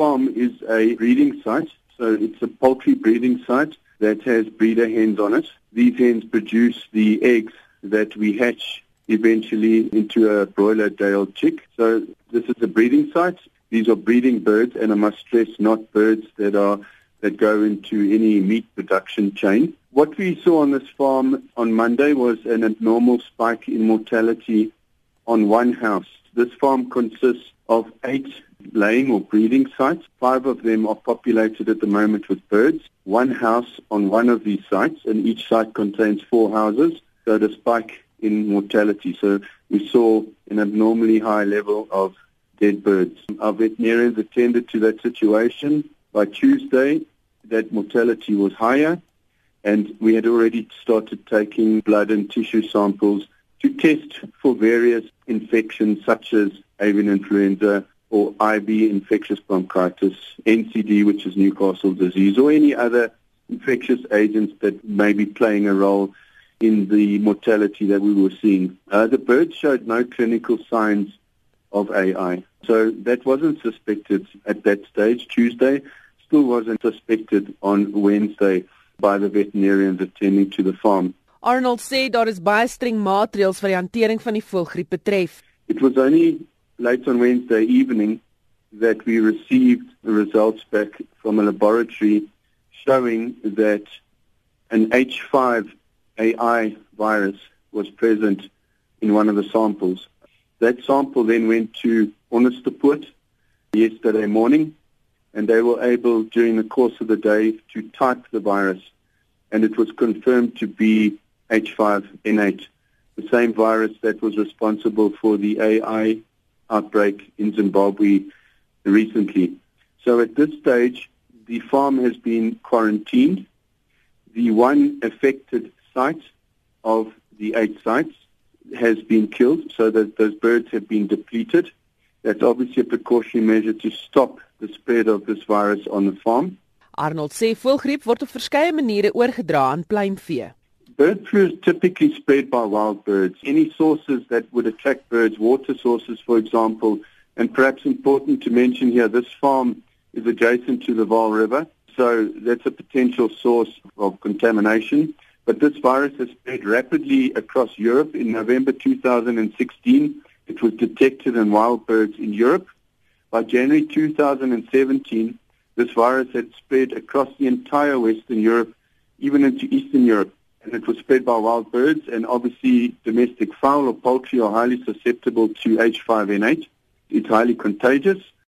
farm is a breeding site, so it's a poultry breeding site that has breeder hens on it. These hens produce the eggs that we hatch eventually into a broiler day-old chick. So this is a breeding site. These are breeding birds, and I must stress, not birds that are that go into any meat production chain. What we saw on this farm on Monday was an abnormal spike in mortality on one house. This farm consists of eight laying or breeding sites. Five of them are populated at the moment with birds. One house on one of these sites, and each site contains four houses. So the spike in mortality. So we saw an abnormally high level of dead birds. Our veterinarians attended to that situation. By Tuesday, that mortality was higher, and we had already started taking blood and tissue samples to test for various infections such as avian influenza or IB infectious bronchitis, NCD, which is Newcastle disease, or any other infectious agents that may be playing a role in the mortality that we were seeing. Uh, the birds showed no clinical signs of AI. So that wasn't suspected at that stage, Tuesday, still wasn't suspected on Wednesday by the veterinarians attending to the farm. Arnold sê daar is baie streng maatreëls vir die hantering van die voëlgriep betref. It was only late on Wednesday evening that we received the results back from a laboratory showing that an H5 AI virus was present in one of the samples. That sample then went to Onderstepoort yesterday morning, and they were able, during the course of the day, to type the virus, and it was confirmed to be H5N8, the same virus that was responsible for the AI outbreak in Zimbabwe recently. So at this stage, the farm has been quarantined. The one affected site of the eight sites has been killed so that those birds have been depleted. That's obviously a precautionary measure to stop the spread of this virus on the farm. Arnold sê voëlgriep word op verskeie maniere oorgedra aan pluimvee. Bird flu is typically spread by wild birds. Any sources that would attract birds, water sources for example, and perhaps important to mention here, this farm is adjacent to the Vaal River, so that's a potential source of contamination. But this virus has spread rapidly across Europe. In November 2016, it was detected in wild birds in Europe. By January 2017, this virus had spread across the entire Western Europe, even into Eastern Europe. And it was spread by wild birds, and obviously domestic fowl or poultry are highly susceptible to H5N8. It's highly contagious.